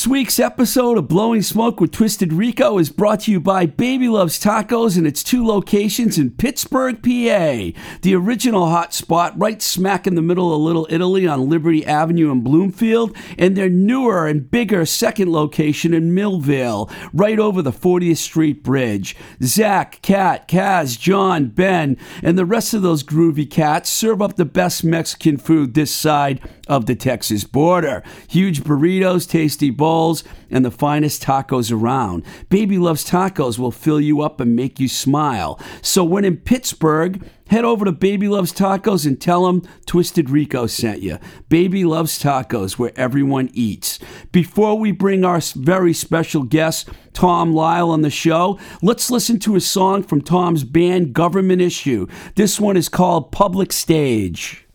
This week's episode of Blowing Smoke with Twisted Rico is brought to you by Baby Loves Tacos and its two locations in Pittsburgh, PA. The original hot spot right smack in the middle of Little Italy on Liberty Avenue in Bloomfield, and their newer and bigger second location in Millvale, right over the 40th Street Bridge. Zach, Kat, Kaz, John, Ben, and the rest of those groovy cats serve up the best Mexican food this side of the Texas border. Huge burritos, tasty bowls, and the finest tacos around. Baby Loves Tacos will fill you up and make you smile. So when in Pittsburgh, head over to Baby Loves Tacos and tell them Twisted Rico sent you. Baby Loves Tacos, where everyone eats. Before we bring our very special guest, Tom Lyle, on the show, let's listen to a song from Tom's band Government Issue. This one is called Public Stage.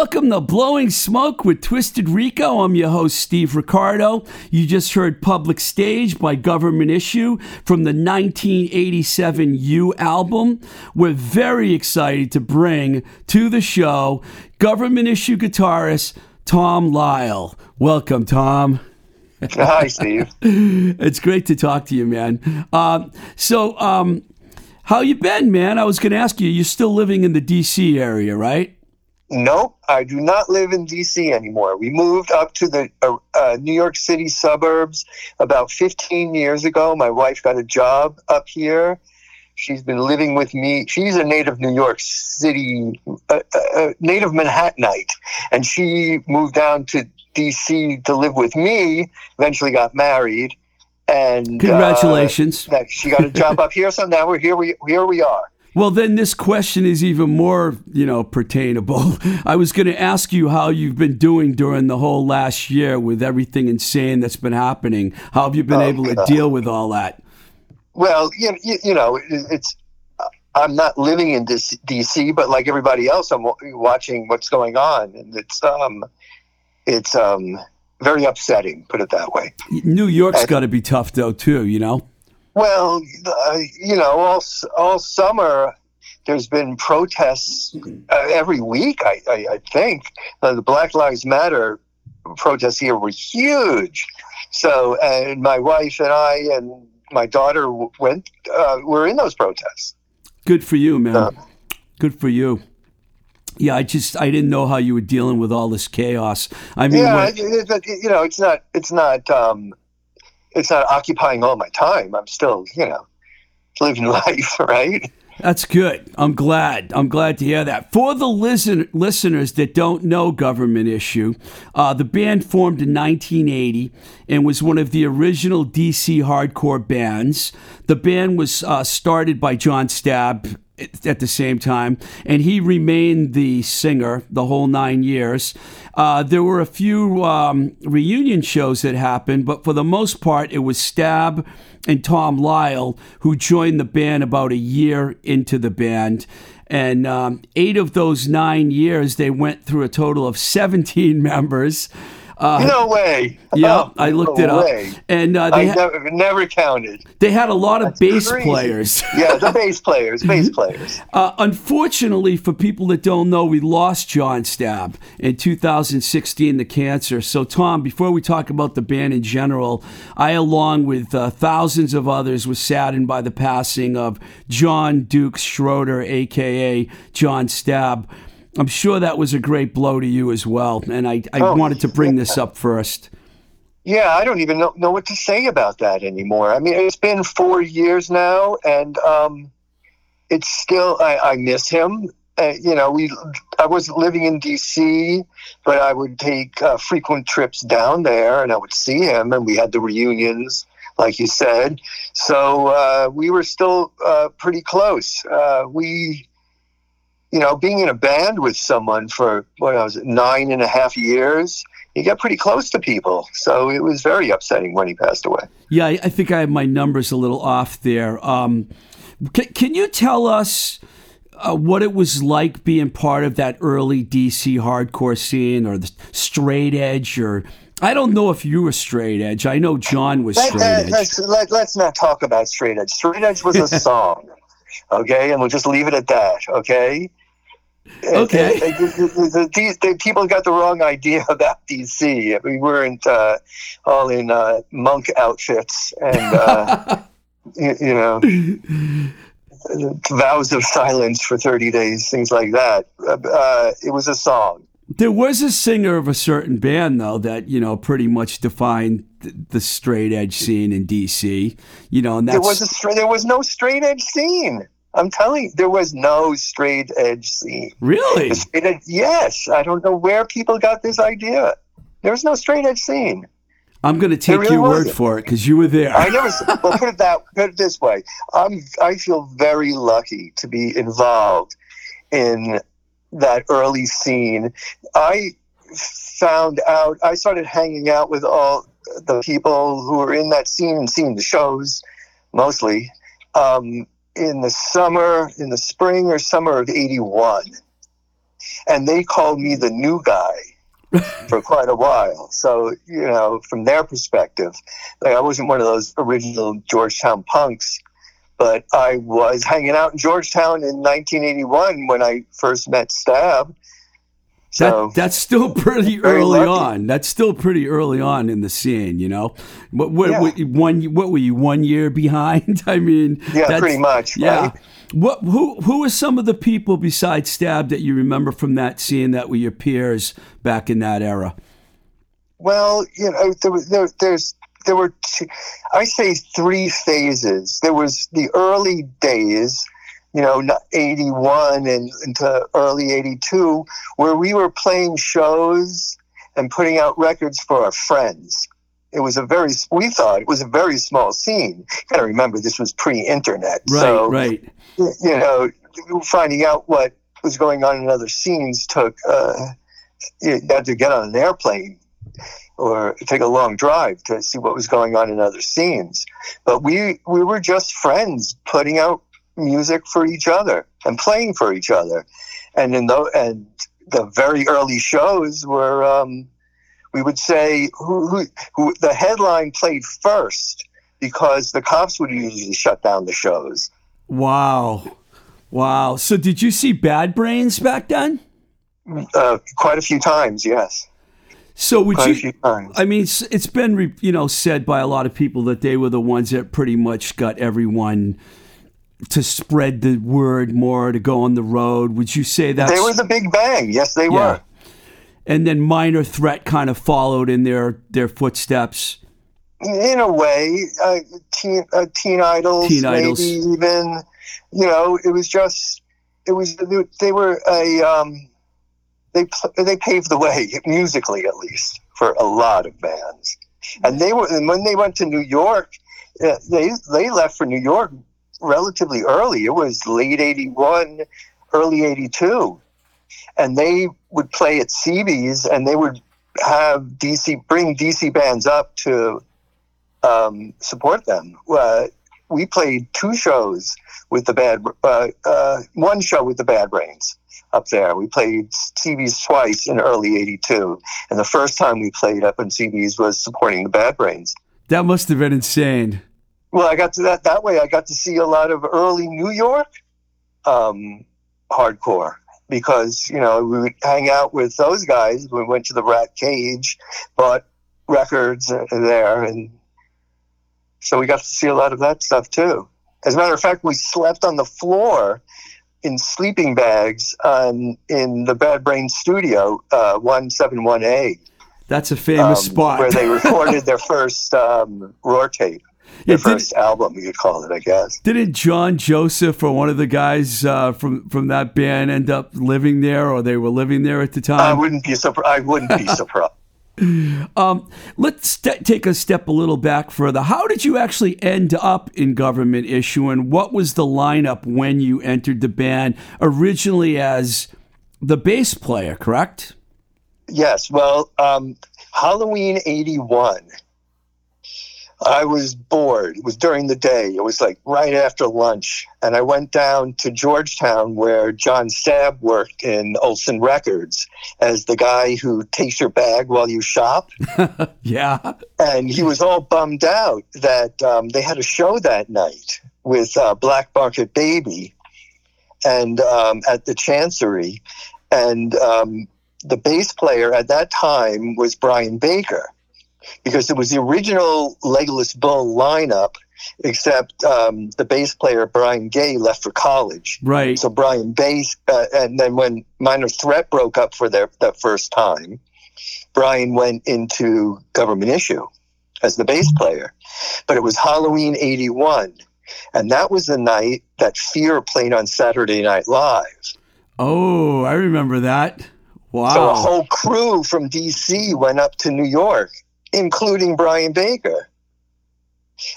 Welcome to Blowing Smoke with Twisted Rico. I'm your host, Steve Ricardo. You just heard Public Stage by Government Issue from the 1987 You album. We're very excited to bring to the show Government Issue guitarist Tom Lyle. Welcome, Tom. Hi, Steve. It's great to talk to you, man. Um, so, um, how you been, man? I was going to ask you. You're still living in the D.C. area, right? Nope, I do not live in DC anymore. We moved up to the uh, uh, New York City suburbs about 15 years ago. My wife got a job up here. She's been living with me. She's a native New York City, uh, uh, native Manhattanite, and she moved down to D.C. to live with me. Eventually, got married, and uh, Congratulations. that she got a job up here. So now we're here. We here we are. Well, then this question is even more, you know, pertainable. I was going to ask you how you've been doing during the whole last year with everything insane that's been happening. How have you been Oh, able to God. deal with all that? Well, you, you, you know, it's. I'm not living in this DC, but like everybody else, I'm watching what's going on, and it's um, it's um, very upsetting. Put it that way. New York's got to be tough, though, too, you know? Well, uh, you know, all all summer there's been protests uh, every week. I I, I think uh, the Black Lives Matter protests here were huge. So, and my wife and I and my daughter went. Uh, were in those protests. Good for you, man. Uh. Good for you. Yeah, I just I didn't know how you were dealing with all this chaos. I mean, yeah, when- it, it, you know, it's not, it's not, um, it's not occupying all my time. I'm still, you know, living life, right? That's good. I'm glad. I'm glad to hear that. For the listen- listeners that don't know Government Issue, uh, the band formed in 1980 and was one of the original DC hardcore bands. The band was uh, started by John Stabb at- the same time, and he remained the singer the whole nine years. Uh, there were a few um, reunion shows that happened, but for the most part, it was Stabb and Tom Lyle who joined the band about a year into the band. And um, eight of those nine years, they went through a total of 17 members. Uh, no way. yeah, Oh, I looked no it up. way. And uh, I they, ha- never, never counted. they had a lot of bass crazy. players. Yeah, the bass players, bass players. Uh, unfortunately, for people that don't know, we lost John Stabb in 2016 to cancer. So, Tom, before we talk about the band in general, I, along with uh, thousands of others, was saddened by the passing of John Dukes Schroeder, aka John Stabb. I'm sure that was a great blow to you as well, and I, I Oh, wanted to bring this up first. Yeah, I don't even know, know what to say about that anymore. I mean, it's been four years now, and um, it's still, I, I miss him. Uh, you know, we, I wasn't living in D.C., but I would take uh, frequent trips down there, and I would see him, and we had the reunions, like you said. So uh, we were still uh, pretty close. Uh, we, you know, being in a band with someone for what I was it, nine and a half years, you get pretty close to people. So it was very upsetting when he passed away. Yeah, I I think I have my numbers a little off there. Um, can, can you tell us uh, what it was like being part of that early DC hardcore scene or the straight edge? Or I don't know if you were straight edge. I know John was straight edge. let's, let, let's not talk about straight edge. Straight edge was a song, okay? And we'll just leave it at that, okay? Okay. The, the, the people got the wrong idea about DC. We weren't uh, all in uh, monk outfits and, uh, you, you know, vows of silence for 30 days, things like that. Uh, uh, it was a song. There was a singer of a certain band, though, that you know pretty much defined the straight edge scene in DC. You know, and that's There was a there was no straight edge scene. I'm telling you, there was no straight edge scene. really edge, yes, I don't know where people got this idea. There was no straight edge scene. I'm going to take really your word wasn't. for it because you were there. I never. well, put it that. Put it this way. I'm. I feel very lucky to be involved in that early scene. I found out. I started hanging out with all the people who were in that scene and seeing the shows, mostly um, in the summer, in the spring or summer of '81, and they called me the new guy for quite a while. So, you know, from their perspective, like I wasn't one of those original Georgetown punks, but I was hanging out in Georgetown in 1981 when I first met Stabb. So, That, that's still pretty early lucky. on. That's still pretty early on in the scene, you know. What what, Yeah. what one what were you one year behind? I mean, yeah, that's- pretty much. Yeah. Right? What who who were some of the people besides Stabb that you remember from that scene that were your peers back in that era? Well, you know, there, was- there, there's there were two, I say three phases. There was the early days, you know, 81 and into early 82, where we were playing shows and putting out records for our friends. It was a very, we thought it was a very small scene. Got to remember, this was pre-internet, Right, so right. you know, finding out what was going on in other scenes took. Uh, you had to get on an airplane or take a long drive to see what was going on in other scenes. But we we were just friends, putting out music for each other and playing for each other. And in the and the very early shows were um, we would say who, who who the headline played first because the cops would usually shut down the shows. Wow. Wow. So did you see Bad Brains back then? Uh, quite a few times, yes. So would Quite you a few times. I mean, it's- it's been you know said by a lot of people that they were the ones that pretty much got everyone to spread the word more to go on the road. Would you say that They were the Big Bang. Yes, they Yeah. were. and then Minor Threat kind of followed in their their footsteps? In a way, uh, teen, uh, teen Idles, Teen maybe Idles. even. You know, it was just. It was. They were a. Um, they they paved the way musically, at least, for a lot of bands. And they were. And when they went to New York, uh, they they left for New York relatively early. It was late '81, early '82, and they would play at CB's, and they would have DC bring DC bands up to um, support them. Uh, we played two shows with the bad, uh, uh, one show with the Bad Brains up there. We played CB's twice in early '82, and the first time we played up in CB's was supporting the Bad Brains. That must have been insane. Well, I got to that that way. I got to see a lot of early New York um, hardcore because you know we would hang out with those guys. We went to the Rat Cage, bought records uh, there, and so we got to see a lot of that stuff too. As a matter of fact, we slept on the floor in sleeping bags um, in the Bad Brain Studio, uh, one seven one A, That's a famous um, spot. where they recorded their first um, ROIR tape. Yeah, first album, you could call it, I guess. Didn't John Joseph or one of the guys uh, from from that band end up living there, or they were living there at the time? I wouldn't be surprised. I wouldn't be surprised. Um, let's st- take a step a little back further. How did you actually end up in government issue, and what was the lineup when you entered the band? Originally as the bass player, correct? Yes. Well, um, Halloween '81. I was bored. It was during the day. It was like right after lunch, and I went down to Georgetown where John Stabb worked in Olsson Records as the guy who takes your bag while you shop. Yeah. and he was all bummed out that um, they had a show that night with uh, Black Market Baby, and um, at the Chancery, and um, the bass player at that time was Brian Baker, because it was the original Legless Bull lineup, except um, the bass player Brian Gay left for college. Right. So Brian Bass, uh, and then when Minor Threat broke up for their that first time, Brian went into Government Issue as the bass player. But it was Halloween '81, and that was the night that Fear played on Saturday Night Live. Oh, I remember that. Wow. So a whole crew from DC went up to New York, including Brian Baker.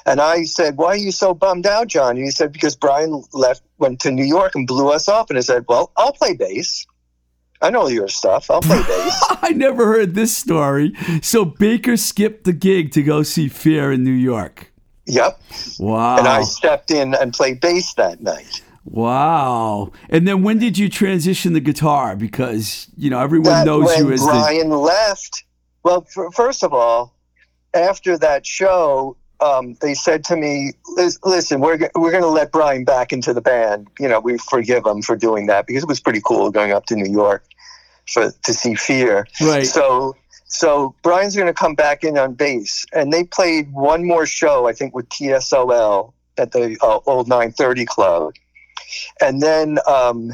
And I said, "Why are you so bummed out, John?" And he said, "Because Brian left, went to New York, and blew us off." And I said, "Well, I'll play bass. I know your stuff. I'll play bass." I never heard this story. So Baker skipped the gig to go see Fear in New York. yep. Wow. And I stepped in and played bass that night. Wow. And then when did you transition the guitar? Because, you know, everyone that knows you as the. Brian left. Well, f- first of all, after that show, um, they said to me, "Listen, we're g- we're going to let Brian back into the band. You know, we forgive him for doing that because it was pretty cool going up to New York for to see Fear. Right. So." So Brian's going to come back in on bass, and they played one more show, I think, with TSOL at the uh, old 930 Club, and then um,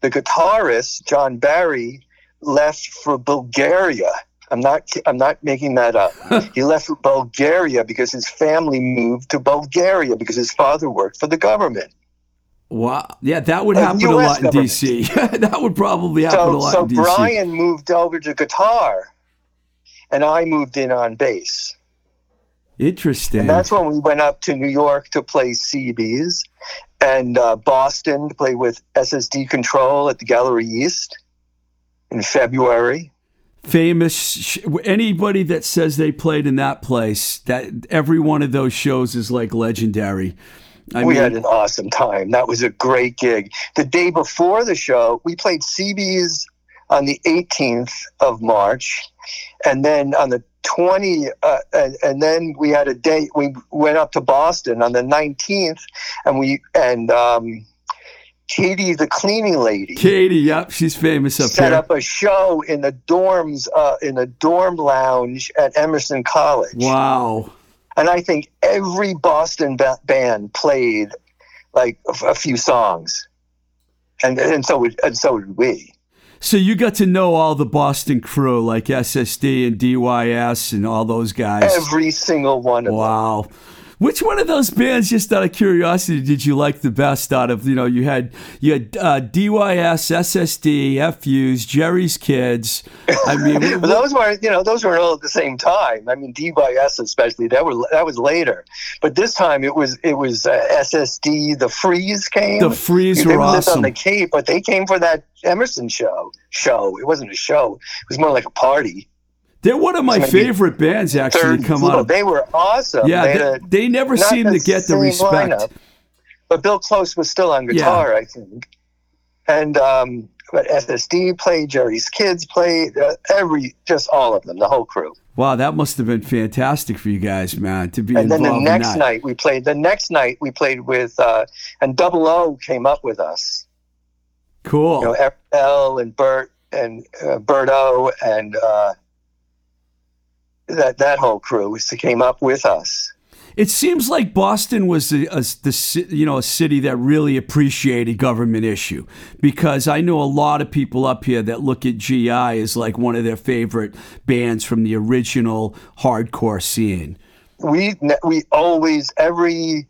the guitarist John Barry left for Bulgaria I'm not. I'm not making that up. he left Bulgaria because his family moved to Bulgaria because his father worked for the government. Wow. Yeah, that would happen a lot in. D.C. that would probably happen a So, lot so in D.C. So Brian moved over to guitar, and I moved in on bass. Interesting. And that's when we went up to New York to play CBs, and uh, Boston to play with SSD Control at the Gallery East in February. Famous sh- anybody that says they played in that place that every one of those shows is like legendary I we mean, had an awesome time. That was a great gig. The day before the show, we played CB's on the 18th of March, and then on the 20, uh, and, and then we had a date. We went up to Boston on the 19th, and we and um, Katie, the cleaning lady, Katie, yep, she's famous up set here. up a show in the dorms, uh, in the dorm lounge at Emerson College. Wow. and I think every Boston ba- band played like a, a few songs, and and so would and so did we. So you got to know all the Boston crew like SSD and DYS and all those guys. Every single one of them. Wow. Which one of those bands, just out of curiosity, did you like the best out of? You know, you had you had uh, DYS, SSD, FUs, Jerry's Kids. I mean, those weren't, you know, those weren't all at the same time. I mean, DYS especially that were that was later, but this time it was it was uh, SSD. The Freeze came. the Freeze they were lived on the Cape, but they came for that Emerson show. Show. It wasn't a show. It was more like a party. They're one of my Maybe favorite bands actually Third come out. of They were awesome. Yeah, They they, a- they never seem to get the respect. lineup. But Bill Close was still on guitar, I think. And um, but SSD played, Jerry's Kids played, uh, every just all of them, the whole crew. Wow, that must have been fantastic for you guys, man, to be And then the next night we played. The next night we played with, uh, and Double O came up with us. Cool. You know, L and Bert and uh, O. and uh, that that whole crew was- came up with us. It seems like Boston was a, a, the you know a city that really appreciated government issue because I know a lot of people up here that look at GI as like one of their favorite bands from the original hardcore scene. we we always every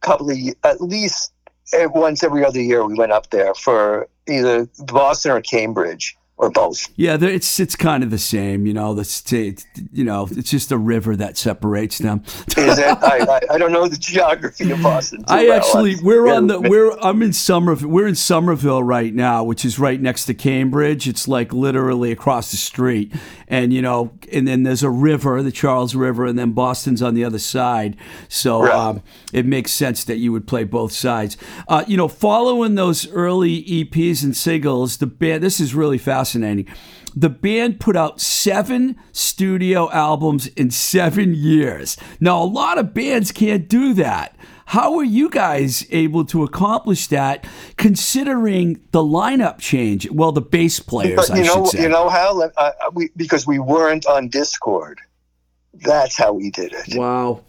couple of at least eh, once every other year we went up there for either Boston or Cambridge or both. Yeah, it's it's kind of the same, you know. The state, you know, it's just a river that separates them. Is it? I, I, I don't know the geography of Boston. I well. actually, we're yeah, on the, we're, I'm in Somerville, we're in Somerville right now, which is right next to Cambridge. It's like literally across the street. And, you know, and then there's a river, the Charles River, and then Boston's on the other side. So Right. um, it makes sense that you would play both sides. Uh, you know, following those early EPs and singles, the band, this is really fascinating. The band put out seven studio albums in seven years. Now, a lot of bands can't do that. How are you guys able to accomplish that considering the lineup change? Well, the bass players, But I you know, should say. you know how uh, uh, we because we weren't on Dischord. That's how we did it. wow.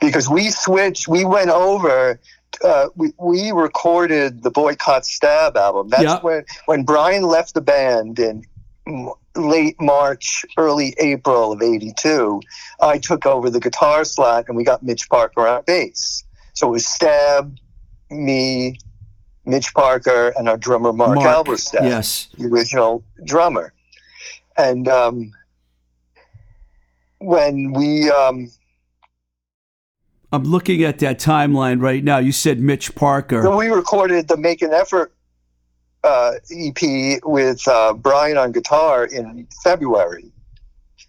because we switched we went over uh, we, we recorded the boycott stabb album that's Yeah. when when brian left the band in late march early april of 82 i took over the guitar slot and we got mitch parker on bass so it was stabb me mitch parker and our drummer mark, Mark, Alberstadt Yes. the original drummer. And um, when we, um, I'm looking at that timeline right now. You said Mitch Parker. we recorded the Make an Effort uh, EP with uh, Brian on guitar in February.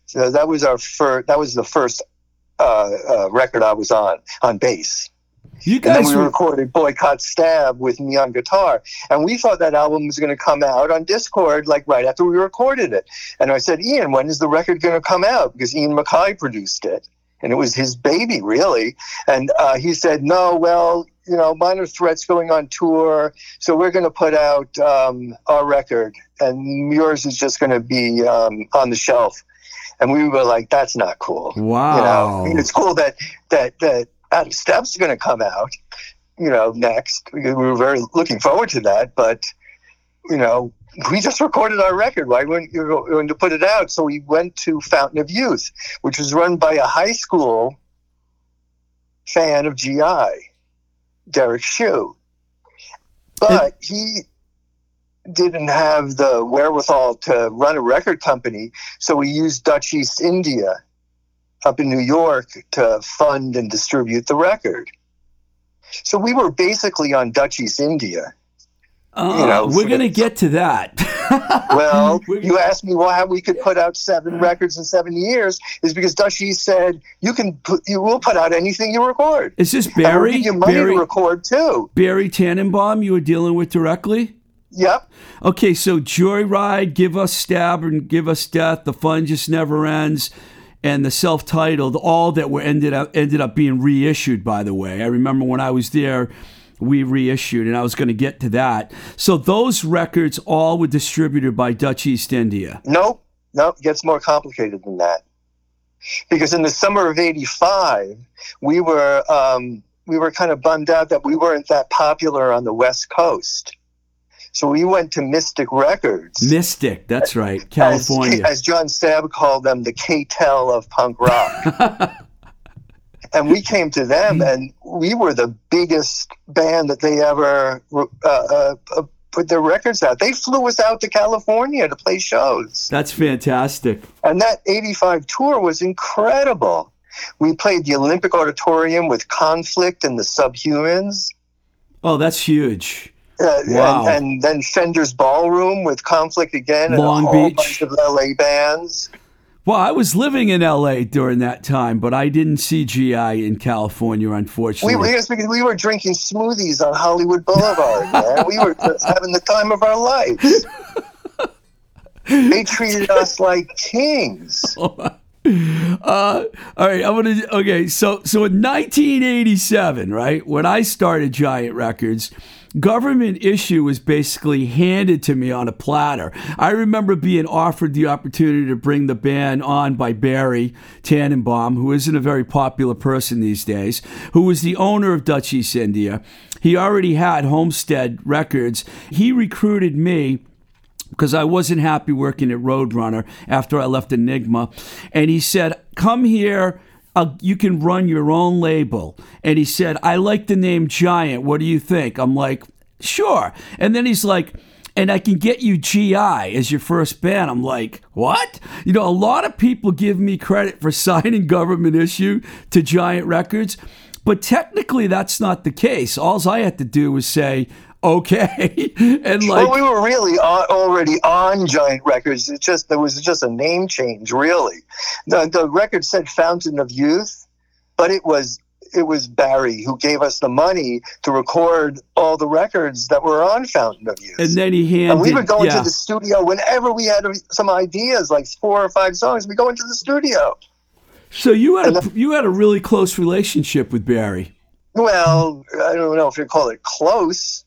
So that was our first. That was the first uh, uh, record I was on on bass. You And then we were. recorded Boycott Stabb with me on guitar. And we thought that album was going to come out on Dischord like right after we recorded it. And I said, Ian, when is the record going to come out? Because Ian MacKaye produced it. And it was his baby, really. And uh, he said, no, well, you know, Minor Threat's going on tour. So we're going to put out um, our record. And yours is just going to be um, on the shelf. And we were like, that's not cool. Wow. You know, it's cool that that that Of Steps going to come out. You know, next we we were very looking forward to that, but you know, we just recorded our record. Why wouldn't you go- going to put it out? So we went to Fountain of Youth, which was run by a high school fan of GI, Derek Hsu. But he didn't have the wherewithal to run a record company, so we used Dutch East India up in New York to fund and distribute the record. So we were basically on Dutch East India. You ah, know, we're going to get to that. Well, you asked me why we could put out seven records in seven years is because Dutch East said you can put you will put out anything you record. Is this And we'll Barry? you money Barry, to record too. Barry Tannenbaum you were dealing with directly? Yep. Okay, so Joyride, Give Us Stabb, and Give Us Death, The Fun Just Never Ends, and the self-titled, all that were ended up ended up being reissued. By the way, I remember when I was there, we reissued, and I was going to get to that. So those records all were distributed by Dutch East India. Nope. Nope. It gets more complicated than that. Because in the summer of '85, we were um, we were kind of bummed out that we weren't that popular on the West Coast. So we went to Mystic Records. Mystic, that's right, California. as John Stabb called them, the K-Tel of punk rock. and we came to them, and we were the biggest band that they ever uh, uh, uh, put their records out. They flew us out to California to play shows, That's fantastic. and that '85 tour was incredible. We played the Olympic Auditorium with Conflict and the Subhumans. Oh, that's huge. Uh, Wow. and, and then Fender's Ballroom with Conflict again, and Long a whole Beach. bunch of LA bands. Well, I was living in LA during that time, but I didn't see GI in California, unfortunately. were yes, because we were drinking smoothies on Hollywood Boulevard, man. We were just having the time of our lives. They treated us like kings. Uh, all right, I'm gonna. Okay, so so in 1987, right when I started Giant Records, government issue was basically handed to me on a platter. I remember being offered the opportunity to bring the band on by Barry Tannenbaum, who isn't a very popular person these days, who was the owner of Dutch East India. He already had Homestead Records. He recruited me because I wasn't happy working at Roadrunner after I left Enigma. And he said, Come here. Uh, you can run your own label. And he said, I like the name Giant. What do you think? I'm like, Sure. And then he's like, and I can get you GI as your first band. I'm like, what? You know, a lot of people give me credit for signing government issue to Giant Records, but technically that's not the case. All I had to do was say, okay. and like, well, we were really on, already on Giant Records. It just there was just a name change, really. The the record said Fountain of Youth, but it was it was Barry who gave us the money to record all the records that were on Fountain of Youth. and then he handed. And we would go yeah. into the studio whenever we had some ideas, like four or five songs. We go into the studio. So you had and a, you had a really close relationship with Barry. Well, I don't know if you call it close,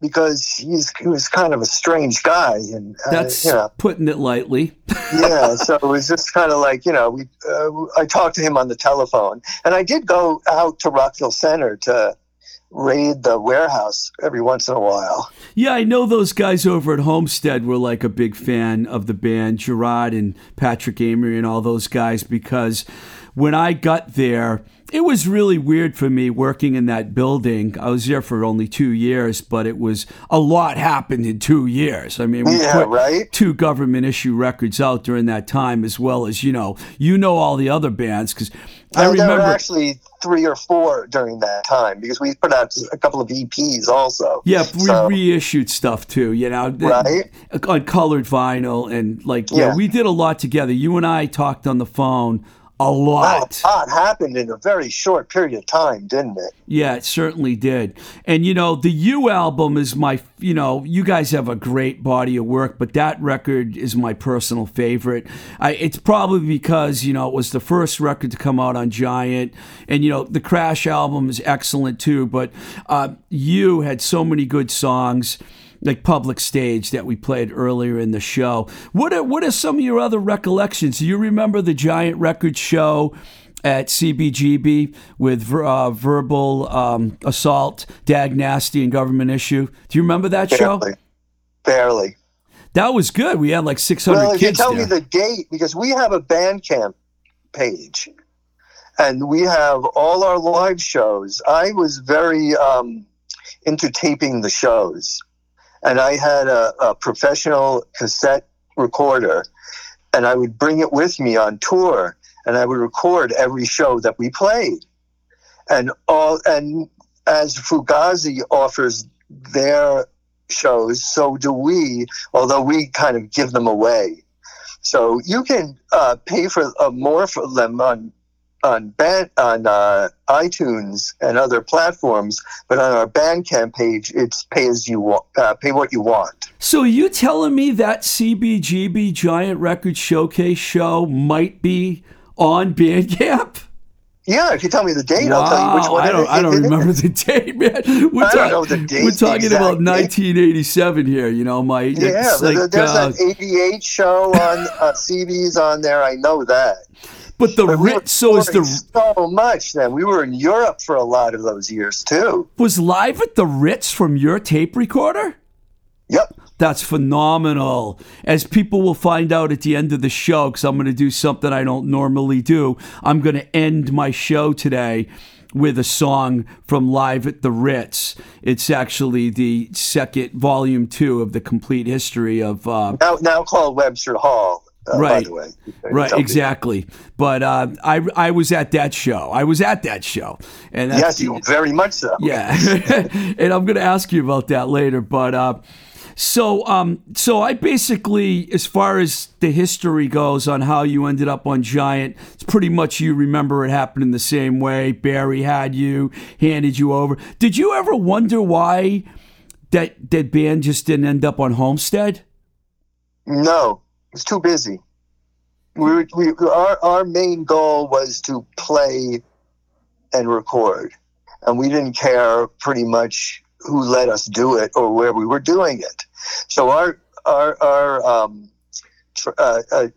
because he's he was kind of a strange guy, and uh, That's you know, putting it lightly. yeah. So it was just kind of like you know, we uh, I talked to him on the telephone, and I did go out to Rockville Center to raid the warehouse every once in a while. Yeah, I know those guys over at Homestead were like a big fan of the band, Gerard and Patrick Amory and all those guys, because when I got there, it was really weird for me working in that building. I was there for only two years, but it was a lot happened in two years. I mean, we Yeah, put right? two government issue records out during that time, as well as you know, you know all the other bands because I And there were remember. actually three or four during that time because we put out a couple of EPs also. Yeah, we So- reissued stuff too, you know, Right. on colored vinyl and like yeah. Yeah. we did a lot together. You and I talked on the phone a Wow, lot. a lot happened in a very short period of time, didn't it? Yeah, it certainly did. And you know, the You album is my, you know, you guys have a great body of work, but that record is my personal favorite. I, it's probably because you know it was the first record to come out on Giant, and you know the Crash album is excellent too. But uh, you had so many good songs. Like public stage that we played earlier in the show. What are what are some of your other recollections? Do you remember the Giant Record show at CBGB with uh, verbal um, assault, Dag Nasty, and government issue. Do you remember that show? Barely. Barely. That was good. We had like 600 Well, if you tell there. me the date, because we have a Bandcamp page, and we have all our live shows. I was very um, into taping the shows, and I had a, a professional cassette recorder, and I would bring it with me on tour, and I would record every show that we played, and all and as Fugazi offers their shows, so do we. Although we kind of give them away, so you can uh, pay for uh, more for them on on band, on uh, iTunes and other platforms, but on our Bandcamp page, it's pay as you want, uh, pay what you want. so you telling me that CBGB Giant Record Showcase show might be on Bandcamp? Yeah, if you tell me the date, I'll tell you which Wow, one. I don't. I don't is. remember the date, man. We're, I don't know the date, we're talking exact about 1987 here. You know, my Yeah, like, there's uh, an '88 show on uh, CDs on there. I know that. But the But we were Ritz. So is the so much then. We were in Europe for a lot of those years too. was live at the Ritz from your tape recorder? Yep. That's phenomenal. As people will find out at the end of the show, because I'm going to do something I don't normally do. I'm going to end my show today with a song from Live at the Ritz. It's actually the second volume two of the complete history of. Uh, Now, now called Webster Hall. Uh, By Right. the way. Right, exactly. But uh, I, I was at that show. I was at that show, and Yes, you very much so. yeah, and I'm going to ask you about that later. But uh, so, um, so I basically, as far as the history goes on how you ended up on Giant, it's pretty much you remember it happened in the same way. Barry had you, handed you over. Did you ever wonder why that that band just didn't end up on Homestead? No, was too busy. We, were, we our our main goal was to play and record, and we didn't care pretty much who let us do it or where we were doing it. So our our our um, uh, uh,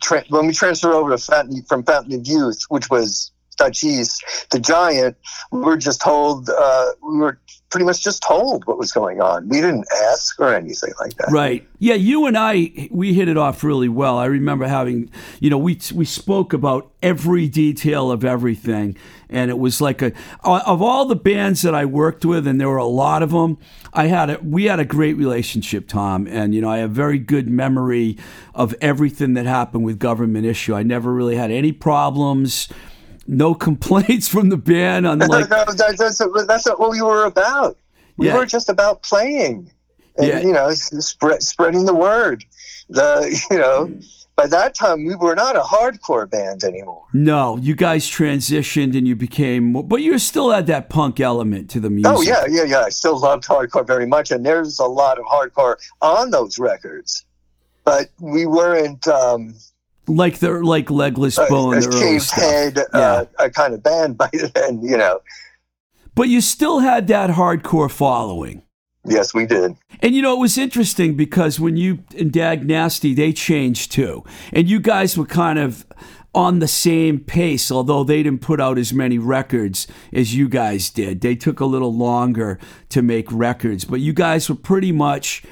tra- when we transferred over to Fountain, from Fountain of Youth, which was Dutch East, to Giant, we were just told uh, we were pretty much just told what was going on. We didn't ask or anything like that. Right. Yeah, you and I we hit it off really well. I remember having, you know, we we spoke about every detail of everything and it was like a of all the bands that I worked with and there were a lot of them, I had a we had a great relationship, Tom, and you know, I have very good memory of everything that happened with government issue. I never really had any problems. No complaints from the band, unlike no, that, that's, that's not what we were about. We Yeah. were just about playing, and Yeah. you know, spread, spreading the word. The you know, by that time we were not a hardcore band anymore. no, you guys transitioned and you became, but you still had that punk element to the music. Oh yeah, yeah, yeah. I still loved hardcore very much, and there's a lot of hardcore on those records, but we weren't um, like the like legless bone, early shaved stuff. head uh, a kind of band by then. You know, But you still had that hardcore following. yes, we did. And you know, it was interesting because when you and Dag Nasty, they changed too. And you guys were kind of on the same pace, although they didn't put out as many records as you guys did. They took a little longer to make records, but you guys were pretty much,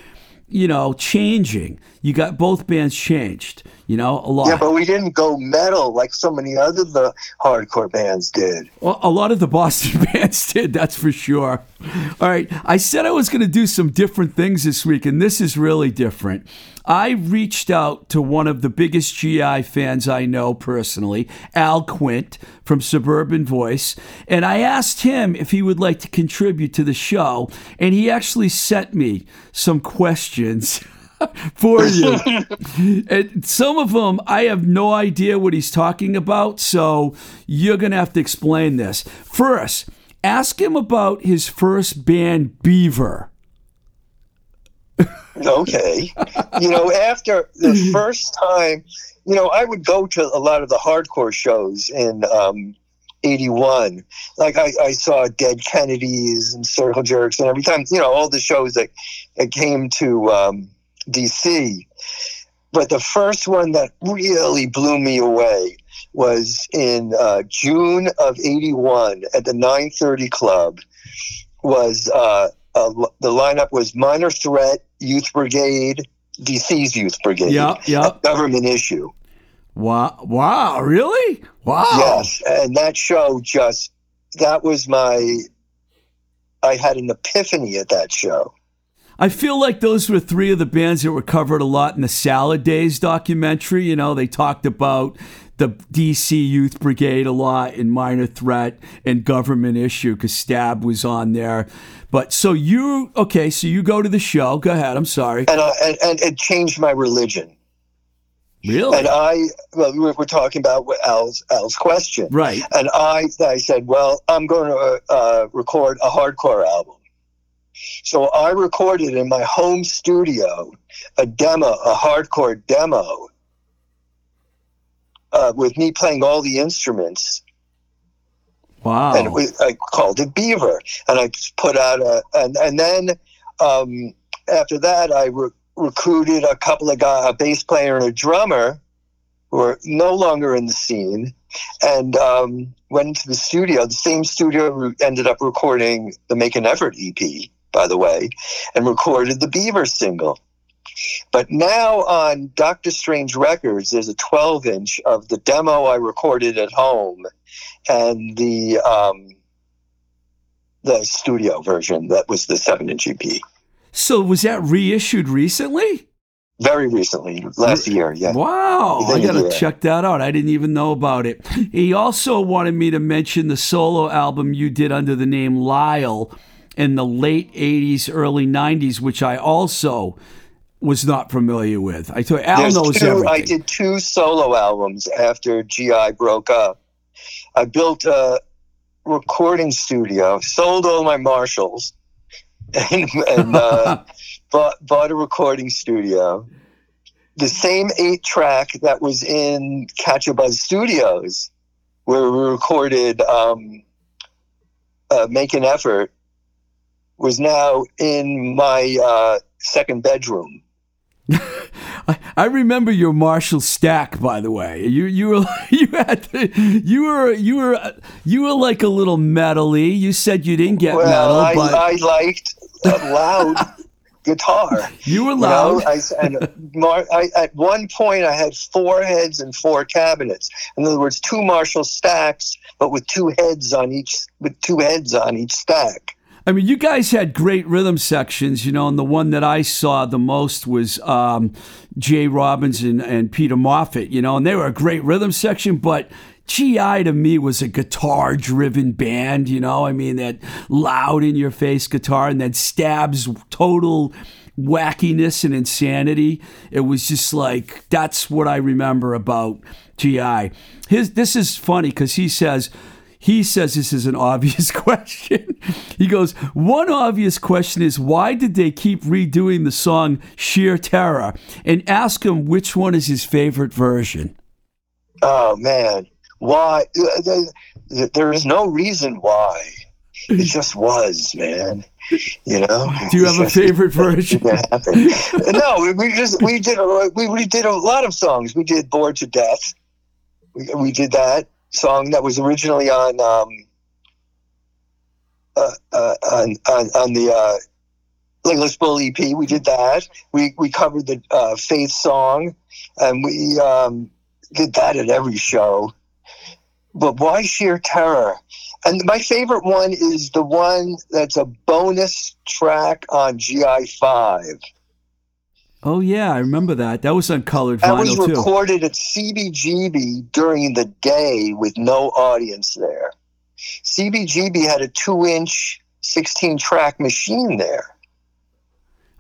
you know, changing. You got both bands changed, you know, a lot. Yeah, but we didn't go metal like so many other the hardcore bands did. Well, a lot of the Boston bands did, that's for sure. All right. I said I was going to do some different things this week, and this is really different. I reached out to one of the biggest GI fans I know personally, Al Quint from Suburban Voice, and I asked him if he would like to contribute to the show, and he actually sent me some questions. for you. and some of them, I have no idea what he's talking about, so you're going to have to explain this. First, ask him about his first band, Beaver. Okay. you know, after the first time, you know, I would go to a lot of the hardcore shows in um, 81. Like I, I saw Dead Kennedys and Circle Jerks, and every time, you know, all the shows that, that came to um, DC. But the first one that really blew me away was in uh, June of 81 at the 930 Club. Was uh, uh, the lineup was Minor Threat, Youth Brigade, DC's Youth Brigade. Yeah, yeah. A government issue. Wow! Wow! Really? Wow! Yes, and that show just that was my. I had an epiphany at that show. I feel like those were three of the bands that were covered a lot in the Salad Days documentary. You know, they talked about the DC Youth Brigade a lot in Minor Threat and Government Issue because Stabb was on there. But so you, okay, so you go to the show. Go ahead. I'm sorry. and, I, and and it changed my religion. Really? And I, well, we we're, we're talking about Al's Al's question, right. and I, I said, well, I'm going to uh, record a hardcore album. So I recorded in my home studio a demo, a hardcore demo, uh, with me playing all the instruments, Wow. and we, I called it Beaver, and I put out a, and and then um, after that, I re- recruited a couple of guys, a bass player and a drummer, who are no longer in the scene, and um, went into the studio. The same studio ended up recording the Make an Effort EP, by the way, and recorded the Beaver single. But now on Doctor Strange Records, there's a 12 inch of the demo I recorded at home and the um, the studio version that was the seven inch EP. so was that reissued recently? Very recently, last year, yeah. Wow, I gotta year. check that out. I didn't even know about it. He also wanted me to mention the solo album you did under the name Lyle in the late '80s, early '90s, which I also was not familiar with. I told Al There's knows two, everything. I did two solo albums after GI broke up. I built a recording studio, sold all my Marshalls, and, and uh, bought, bought a recording studio. The same eight track that was in Catch a Buzz Studios, where we recorded um, uh, Make an Effort, was now in my uh, second bedroom. I, I remember your Marshall stack, by the way. You you were you had to, you were you were you were like a little metally. You said you didn't get Well, metal, I, but I liked a loud guitar. you were You loud. know, I, and Mar- I, at one point, I had four heads and four cabinets. In other words, two Marshall stacks, but with two heads on each, with two heads on each stack. I mean, you guys had great rhythm sections, you know, and the one that I saw the most was um, Jay Robbins and, and Peter Moffett, you know, and they were a great rhythm section, but GI to me was a guitar driven band, you know, I mean, that loud in your face guitar and then Stabb's total wackiness and insanity. It was just like, that's what I remember about GI. His, this is funny because he says, he says this is an obvious question. he goes, One obvious question is why did they keep redoing the song Sheer Terror? And ask him which one is his favorite version. Oh man, why? There- is no reason why. It just was, man. You know. Do you have a favorite version? No, we- just we did a, we we did a lot of songs. We did "Bored to Death." We, we did that song that was originally on um, uh, uh, on, on on the uh, Legless Bull EP. We did that. We we covered the uh, Faith song, and we um, did that at every show. But why sheer terror? And my favorite one is the one that's a bonus track on GI Five. Oh, yeah, I remember that. That was on colored That was vinyl, too. recorded at CBGB during the day with no audience there. CBGB had a two-inch, sixteen-track machine there.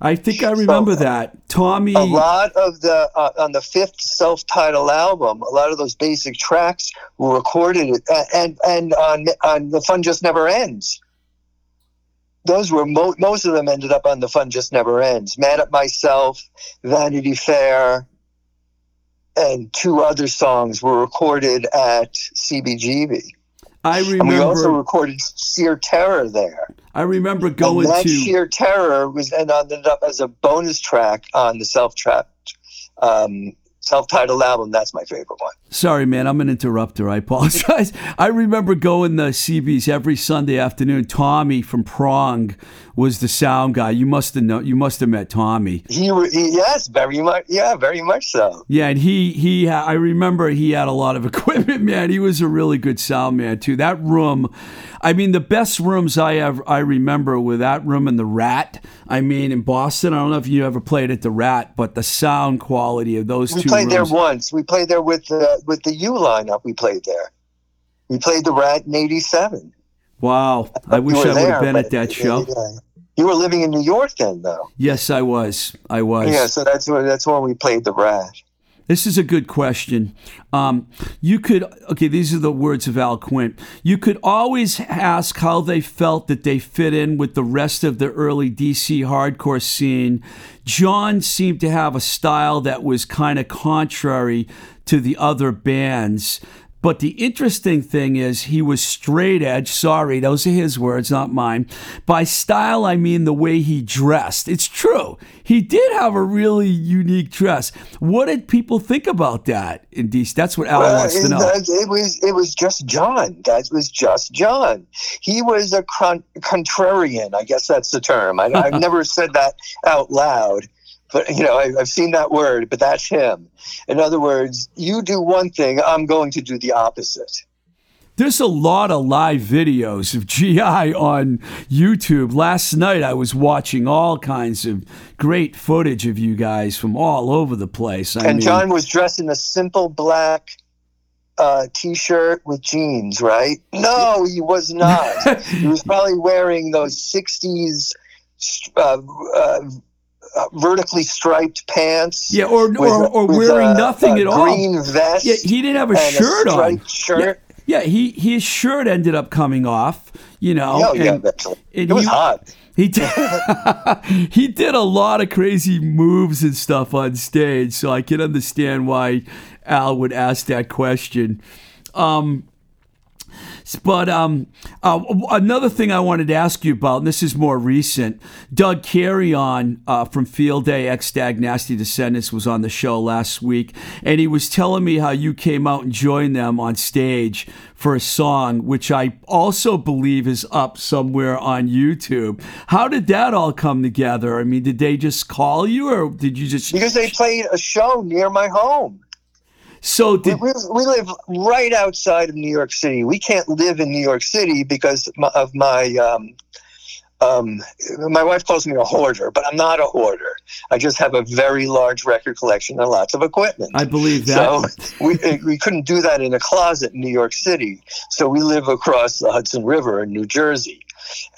I think I remember So, that. Tommy. a lot of the uh, on the fifth self-titled album a lot of those basic tracks were recorded uh, and and on on the fun just never ends those were mo- most of them ended up on the fun just never ends mad at myself vanity fair and two other songs were recorded at cbgb I and we also recorded sheer terror there I remember and going that to. sheer terror was and ended up as a bonus track on the self track um, self-titled album. That's my favorite one. Sorry, man, I'm an interrupter. I apologize. I remember going to CB's every Sunday afternoon. Tommy from Prong was the sound guy. You must have know. You must have met Tommy. He, he yes, very much. Yeah, very much so. Yeah, and he he. I remember he had a lot of equipment, man. He was a really good sound man too. That room, I mean, the best rooms I ever I remember were that room and the Rat. I mean, in Boston. I don't know if you ever played at the Rat, but the sound quality of those We two played there once. We played there with the with the U lineup. We played there. We played the Rat in '87. Wow, I wish I would have been at that show. Yeah. You were living in New York then, though. Yes, I was. I was. Yeah, so that's when that's when we played the Rat. This is a good question. Um, you could, okay, these are the words of Al Quint. You could always ask how they felt that they fit in with the rest of the early DC hardcore scene. John seemed to have a style that was kind of contrary to the other bands. But the interesting thing is, he was straight edge. Sorry, those are his words, not mine. By style, I mean the way he dressed. It's true. He did have a really unique dress. What did people think about that in DC? That's what Al Well, wants to know. it was it was just John. That was just John. He was a con- contrarian. I guess that's the term. I, I've never said that out loud, but you know I, I've seen that word. But that's him. In other words, you do one thing, I'm going to do the opposite. There's a lot of live videos of GI on YouTube. Last night I was watching all kinds of great footage of you guys from all over the place. I and mean, John was dressed in a simple black uh, t-shirt with jeans, right? No, he was not. he was probably wearing those '60s uh, uh, uh, vertically striped pants. yeah, or with- or, or with wearing a- nothing a at all. Green vest. Yeah, he didn't have a shirt a on. shirt. Yeah, he his shirt ended up coming off. You know, Oh, yeah, and eventually. and It was he- hot. He did, he did a lot of crazy moves and stuff on stage, so I can understand why Al would ask that question. Um, but um, uh, another thing I wanted to ask you about, and this is more recent, Doug Carrion uh, from Field Day X Dag Nasty Descendants was on the show last week, and he was telling me how you came out and joined them on stage for a song, which I also believe is up somewhere on YouTube. How did that all come together? I mean, did they just call you, or did you just? Because they played a show near my home. So We, did we, we live right outside of New York City. We can't live in New York City because of my. Um, um, my wife calls me a hoarder, but I'm not a hoarder. I just have a very large record collection and lots of equipment. I believe that? So we, we couldn't do that in a closet in New York City. So we live across the Hudson River in New Jersey,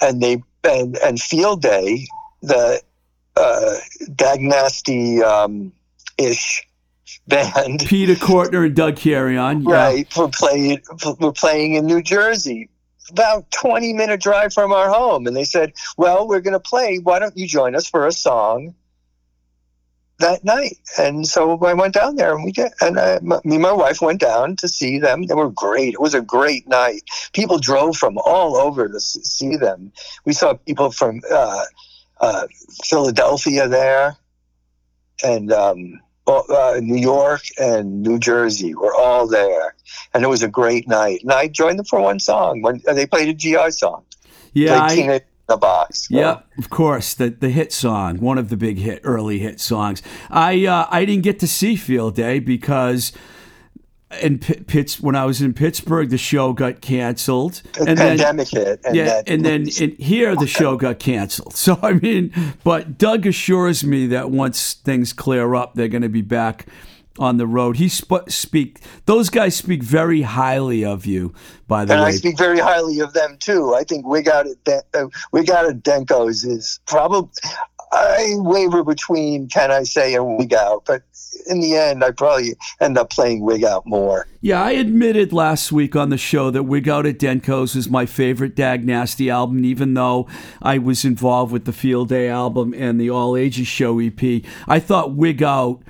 and they and and Field Day, the uh, Dag Nasty um, ish band, Peter Cortner and Doug Carrion, yeah. right? We're playing we're playing in New Jersey. About 20 minute drive from our home. And they said, Well, we're going to play. Why don't you join us for a song that night? And so I went down there and we did. And I, me and my wife went down to see them. They were great. It was a great night. People drove from all over to see them. We saw people from uh, uh, Philadelphia there and um, uh, New York and New Jersey were all there and it was a great night. And I joined them for one song when uh, they played a GI song, Yeah, I, in the Box. Yeah, of course, the the hit song, one of the big hit early hit songs. I uh, I didn't get to see Field Day because in P- Pitts when I was in Pittsburgh, the show got canceled, The and then pandemic hit, and yeah, that, and then in here the show got canceled. So I mean, but Doug assures me that once things clear up, they're going to be back on the road. He sp- speak; those guys speak very highly of you. By the and way, and I speak very highly of them too. I think Out at Den- uh, Wig Out at Denko's is probably. I waver between Can I Say and Wig Out, but in the end, I probably end up playing Wig Out more. Yeah, I admitted last week on the show that Wig Out at Denko's is my favorite Dag Nasty album, even though I was involved with the Field Day album and the All Ages Show EP. I thought Wig Out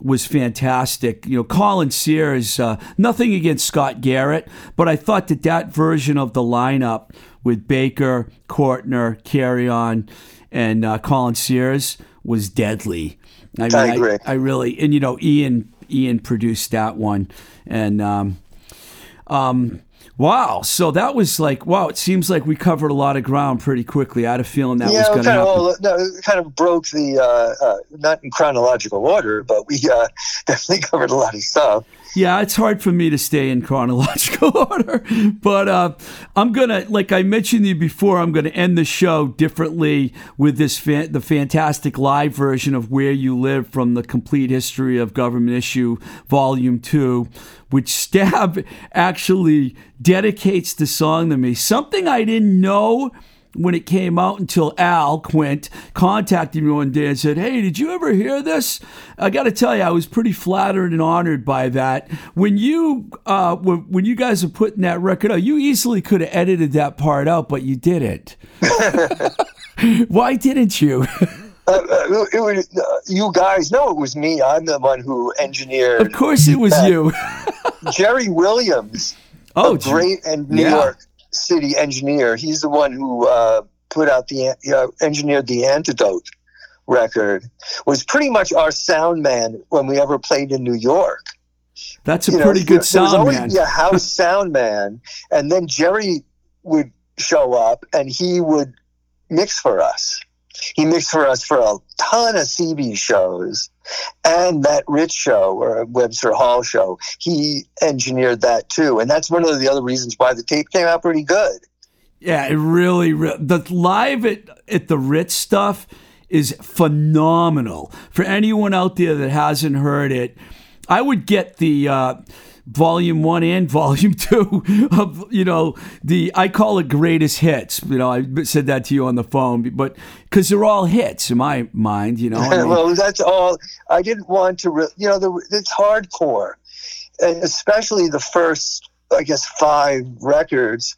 was fantastic. You know, Colin Sears, uh, nothing against Scott Garrett, but I thought that that version of the lineup with Baker, Cortner, Carry On, and uh, Colin Sears was deadly. I, I agree. I, really, and you know, Ian Ian produced that one, and um, um, wow. So that was like wow. It seems like we covered a lot of ground pretty quickly. I had a feeling that was going to kind of, happen. all, no, it kind of broke the uh, uh, not in chronological order, but we uh, definitely covered a lot of stuff. Yeah, it's hard for me to stay in chronological order, but uh, I'm gonna, like I mentioned you before, I'm gonna end the show differently with this the fantastic live version of "Where You Live" from the complete history of government issue, Volume Two, which Stabb actually dedicates the song to me. Something I didn't know when it came out until Al Quint contacted me one day and said, Hey, did you ever hear this? I got to tell you, I was pretty flattered and honored by that. When you uh, when, when you guys are putting that record out, you easily could have edited that part out, but you didn't. Why didn't you? Uh, uh, it was, uh, you guys know it was me. I'm the one who engineered of course, it was you. Jerry Williams, Oh, great and New yeah. York City engineer. He's the one who uh, put out the uh, engineered the Antidote record. Was pretty much our sound man when we ever played in New York. that's a You pretty there- good there was sound always man. be a house sound man, and then Jerry would show up and he would mix for us. He mixed for us for a ton of CB shows and that Ritz show or Webster Hall show. He engineered that too, and that's one of the other reasons why the tape came out pretty good. Yeah, it really, re- the live at, at the Ritz stuff is phenomenal. For anyone out there that hasn't heard it, I would get the uh, volume one and volume two of, you know, the, I call it greatest hits. You know, I said that to you on the phone, but because they're all hits in my mind, you know. I mean, well, that's all. I didn't want to, re- you know, the, it's hardcore, and especially the first, I guess, five records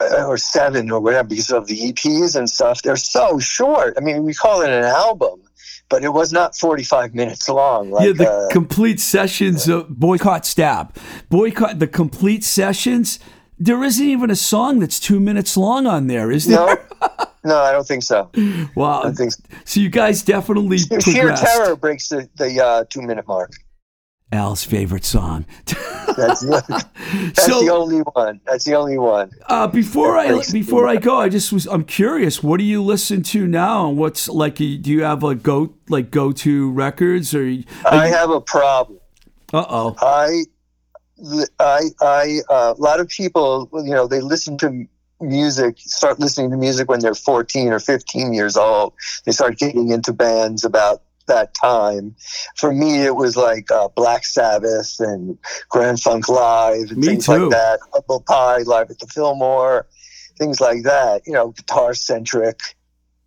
uh, or seven or whatever, because of the EPs and stuff. They're so short. I mean, we call it an album, but it was not forty-five minutes long. Like, yeah, the uh, complete sessions of Boycott Stabb. Boycott, the complete sessions. There isn't even a song that's two minutes long on there, is there? no, no, I don't think so. Wow. I think so. So you guys definitely Sheer progressed. Terror breaks the, the uh, two-minute mark. Al's favorite song. That's, the, that's So- the only one. That's the only one. Uh, before I before I go, I just was I'm curious. What do you listen to now? And what's like? Do you have a go like go to records or? I have a problem. Uh oh. I, I, I, uh, a lot of people, you know, they listen to music, start listening to music when they're 14 or 15 years old. They start getting into bands about that time. For me, it was like uh, Black Sabbath and Grand Funk Live and Me things too. like that. Humble Pie Live at the Fillmore, things like that. You know, guitar centric,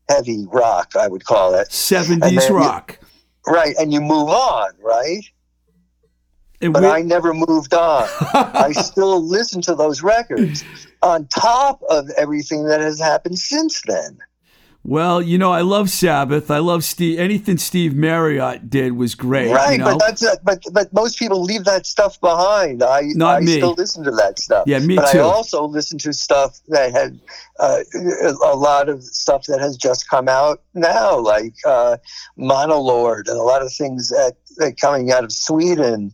heavy rock, I would call it. Seventies then you- rock. Right, and you move on, right? And But I never moved on. I still listen to those records on top of everything that has happened since then. Well, you know, I love Sabbath. I love Steve. Anything Steve Marriott did was great. right, you know? but that's it. But but most people leave that stuff behind. I Not I me. still listen to that stuff. Yeah, me but too. I also listen to stuff that had uh, a lot of stuff that has just come out now, like uh, Monolord and a lot of things that, that coming out of Sweden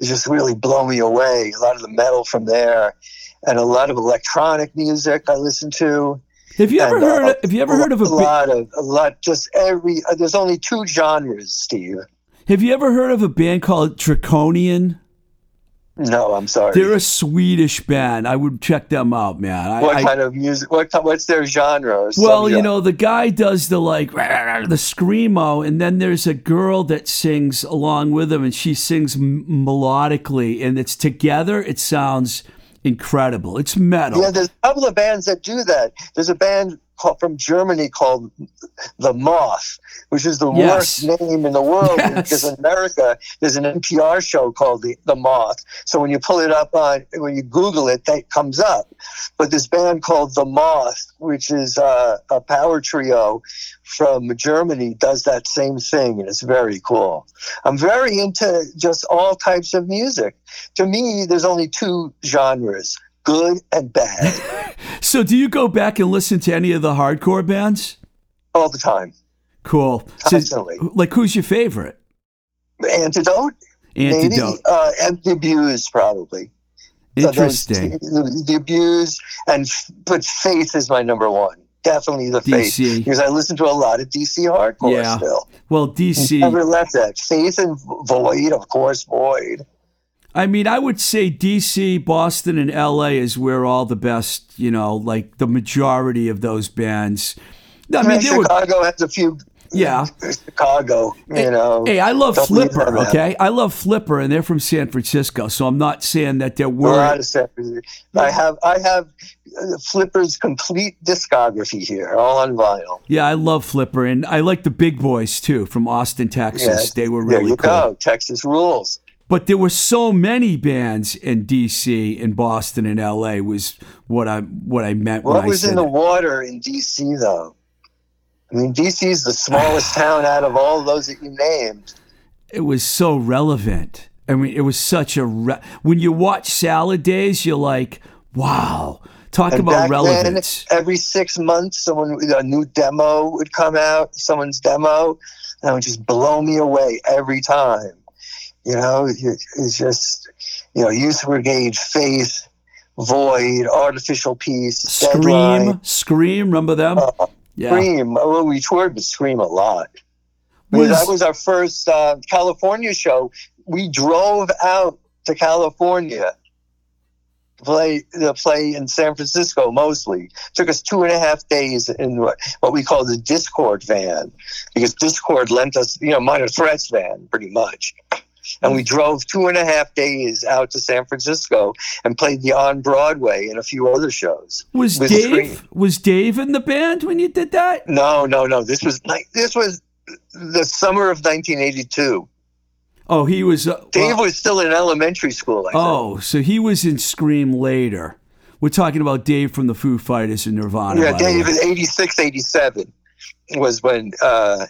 just really blow me away. A lot of the metal from there, and a lot of electronic music I listen to. Have you ever And, uh, heard? Have you ever heard of a? a lot of a lot? Just every. Uh, there's only two genres, Steve. Have you ever heard of a band called Draconian? No, I'm sorry. They're a Swedish band. I would check them out, man. I, what I- kind of music? What what's their genre? Well, you know, the guy does the like the screamo, and then there's a girl that sings along with him, and she sings m- melodically, and it's together. It sounds incredible. It's metal. Yeah, there's a couple of bands that do that. There's a band from Germany called The Moth, which is the Yes. worst name in the world Yes. because in America there's an NPR show called the, the Moth. So when you pull it up on when you Google it, that comes up. But this band called The Moth, which is uh, a power trio from Germany, does that same thing, and it's very cool. I'm very into just all types of music. To me, there's only two genres: good and bad. So, do you go back and listen to any of the hardcore bands? all the time. Cool. So, Constantly. like, who's your favorite? Antidote, Antidote. maybe, uh, and the Abused, probably. So Interesting. two- the, the Abused, and but Faith is my number one. Definitely the Faith. Because I listen to a lot of DC hardcore Yeah. still. Well, DC. Never left that. Faith and Void, of course, Void. I mean, I would say DC, Boston, and LA is where all the best, you know, like the majority of those bands. I mean, there were. Chicago has a few. Yeah. Chicago, you know. Hey, I love Flipper, okay? I love Flipper, and they're from San Francisco, so I'm not saying that there a lot weren't. of San Francisco. I have I have uh, Flipper's complete discography here, all on vinyl. Yeah, I love Flipper, and I like the Big Boys too from Austin, Texas. They were really there you cool. go. Texas rules. But there were so many bands in DC, in Boston, and LA was what I what I meant What I was in the water in DC though? I mean, DC is the smallest town out of all those that you named. it was so relevant. I mean, it was such a re- when you watch Salad Days, you're like, wow, talk And about relevance. then, every six months, someone a new demo would come out, someone's demo, and it would just blow me away every time. You know, it's just you know, Youth Brigade, Faith, Void, Artificial Peace, Scream, Deadline, Scream, remember them? uh, yeah. Scream. Well, we toured with Scream a lot. Was- that was our first uh, California show. We drove out to California to play to play in San Francisco mostly. Took us two and a half days in what, what we call the Dischord van, because Dischord lent us, you know, minor threats van, pretty much. And we drove two and a half days out to San Francisco and played the on Broadway and a few other shows. Was Dave Scream. was Dave in the band when you did that? No, no, no. This was like this was the summer of 1982. Oh, he was. Uh, Dave well- was still in elementary school. I think. oh, so he was in Scream later. We're talking about Dave from the Foo Fighters and Nirvana. yeah, Dave in 86, 87 was when uh,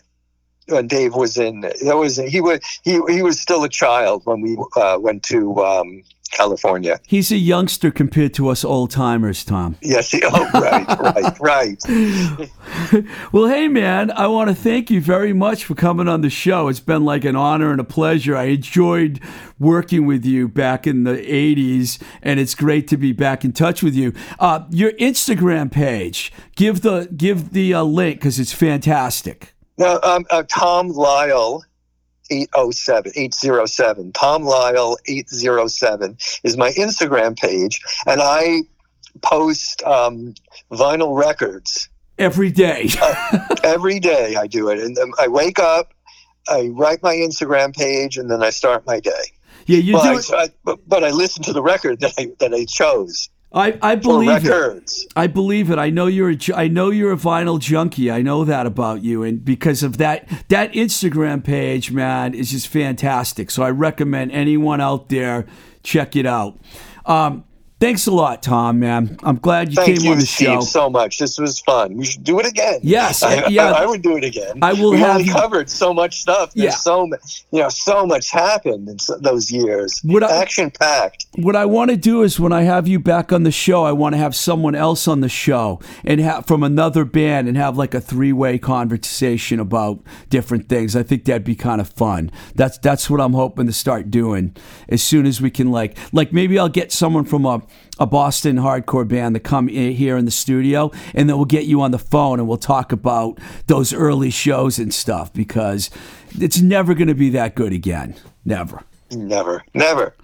when Dave was in. That was he was he he was still a child when we uh, went to um, California. He's a youngster compared to us old timers, Tom. Yes. He, oh, right, right, right. Well, hey, man, I want to thank you very much for coming on the show. It's been like an honor and a pleasure. I enjoyed working with you back in the 80s, and it's great to be back in touch with you. Uh, your Instagram page, give the, give the uh, link because it's fantastic. Now, um, uh, Tom Lyle. 807 807 Tom Lyle 807 is my Instagram page and I post um, vinyl records Every day. every day I do it. And then I wake up, I write my Instagram page, and then I start my day. yeah, you Well, do I. I, but, but I listen to the record that I, that I chose I, I believe it. I believe it. I know you're a, I know you're a vinyl junkie. I know that about you, and because of that, that Instagram page, man, is just fantastic. So I recommend anyone out there check it out. Um, thanks a lot, Tom. Man, I'm glad you Thank came you, on the show. Thank you, Steve, show. so much. This was fun. We should do it again. Yes, I, yeah. I, I would do it again. I will we have you- covered so much stuff. There's Yeah. so mu- you know, so much happened in so, those years. Action packed. what I want to do is when I have you back on the show, I want to have someone else on the show and have from another band and have like a three-way conversation about different things. I think that'd be kind of fun. That's that's what I'm hoping to start doing as soon as we can like like maybe I'll get someone from a a Boston hardcore band to come here in the studio and then we'll get you on the phone and we'll talk about those early shows and stuff because it's never going to be that good again. Never. Never, never.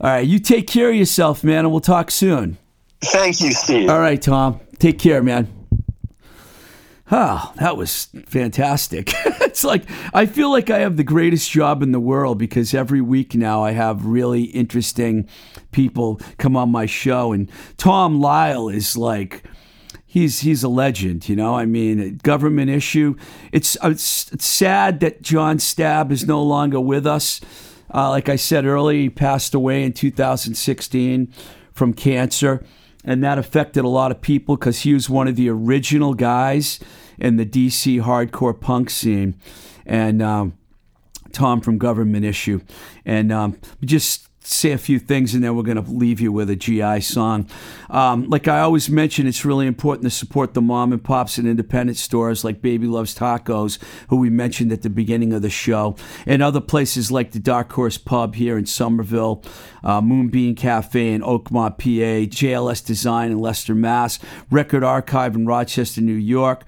All right, you take care of yourself, man, and we'll talk soon. Thank you, Steve. All right, Tom. Take care, man. Oh, that was fantastic. it's like I feel like I have the greatest job in the world because every week now I have really interesting people come on my show and Tom Lyle is like he's he's a legend, you know. I mean, government issue. It's it's, it's sad that John Stabb is no longer with us. Uh, like I said earlier, he passed away in 2016 from cancer, and that affected a lot of people because he was one of the original guys in the DC hardcore punk scene, and. Um, Tom from Government Issue, and um, just say a few things and then we're going to leave you with a GI song. Um, like I always mention, it's really important to support the mom and pops and independent stores like Baby Loves Tacos, who we mentioned at the beginning of the show, and other places like the Dark Horse Pub here in Somerville, uh, Moonbeam Cafe in Oakmont, PA, JLS Design in Leicester, Mass, Record Archive in Rochester, New York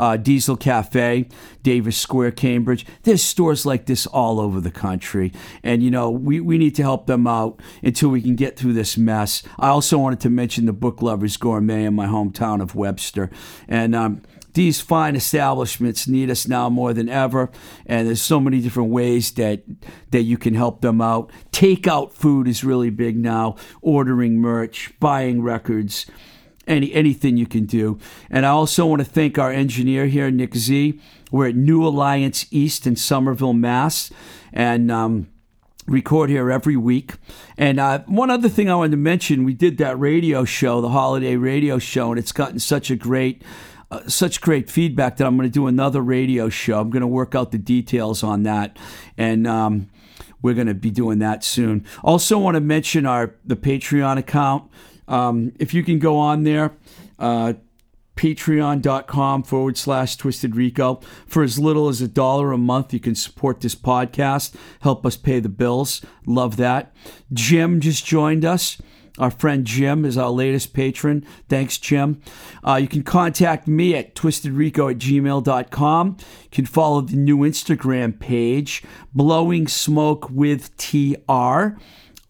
uh, Diesel Cafe, Davis Square, Cambridge. There's stores like this all over the country. And, you know, we, we need to help them out until we can get through this mess. I also wanted to mention the Book Lovers Gourmet in my hometown of Webster. And, um, these fine establishments need us now more than ever, and there's so many different ways that that you can help them out. Takeout food is really big now. Ordering merch, buying records, any anything you can do. And I also want to thank our engineer here, Nick Z. We're at New Alliance East in Somerville, Mass, and. Um, record here every week. And uh, one other thing I wanted to mention, we did that radio show, the holiday radio show, and it's gotten such a great. Uh, such great feedback that I'm going to do another radio show. I'm going to work out the details on that, and um, we're going to be doing that soon. Also, want to mention our the Patreon account. Um, if you can go on there, uh, patreon.com forward slash twisted rico for as little as a dollar a month you can support this podcast help us pay the bills love that jim just joined us our friend Jim is our latest patron. Thanks, Jim. Uh, you can contact me at twistedrico at gmail.com. You can follow the new Instagram page, Blowing Smoke with TR.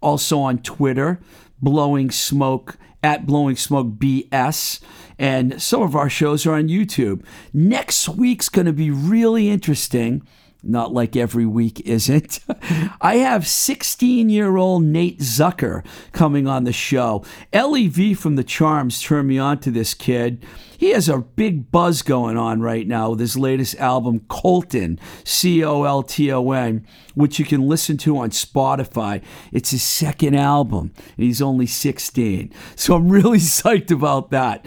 Also on Twitter, Blowing Smoke at Blowing Smoke BS. And some of our shows are on YouTube. Next week's going to be really interesting. Not like every week, is it? I have 16 year old Nate Zucker coming on the show. LEV from The Charms turned me on to this kid. He has a big buzz going on right now with his latest album, Colton, C O L T O N, which you can listen to on Spotify. It's his second album, and he's only 16. So I'm really psyched about that.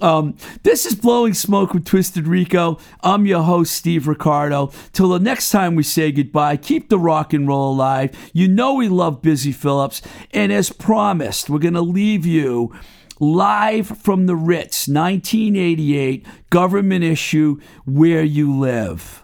Um, this is Blowing Smoke with Twisted Rico. I'm your host, Steve Ricardo. Till the next time we say goodbye, keep the rock and roll alive. You know we love Busy Phillips. And as promised, we're going to leave you live from the Ritz, 1988, government issue, Where You Live.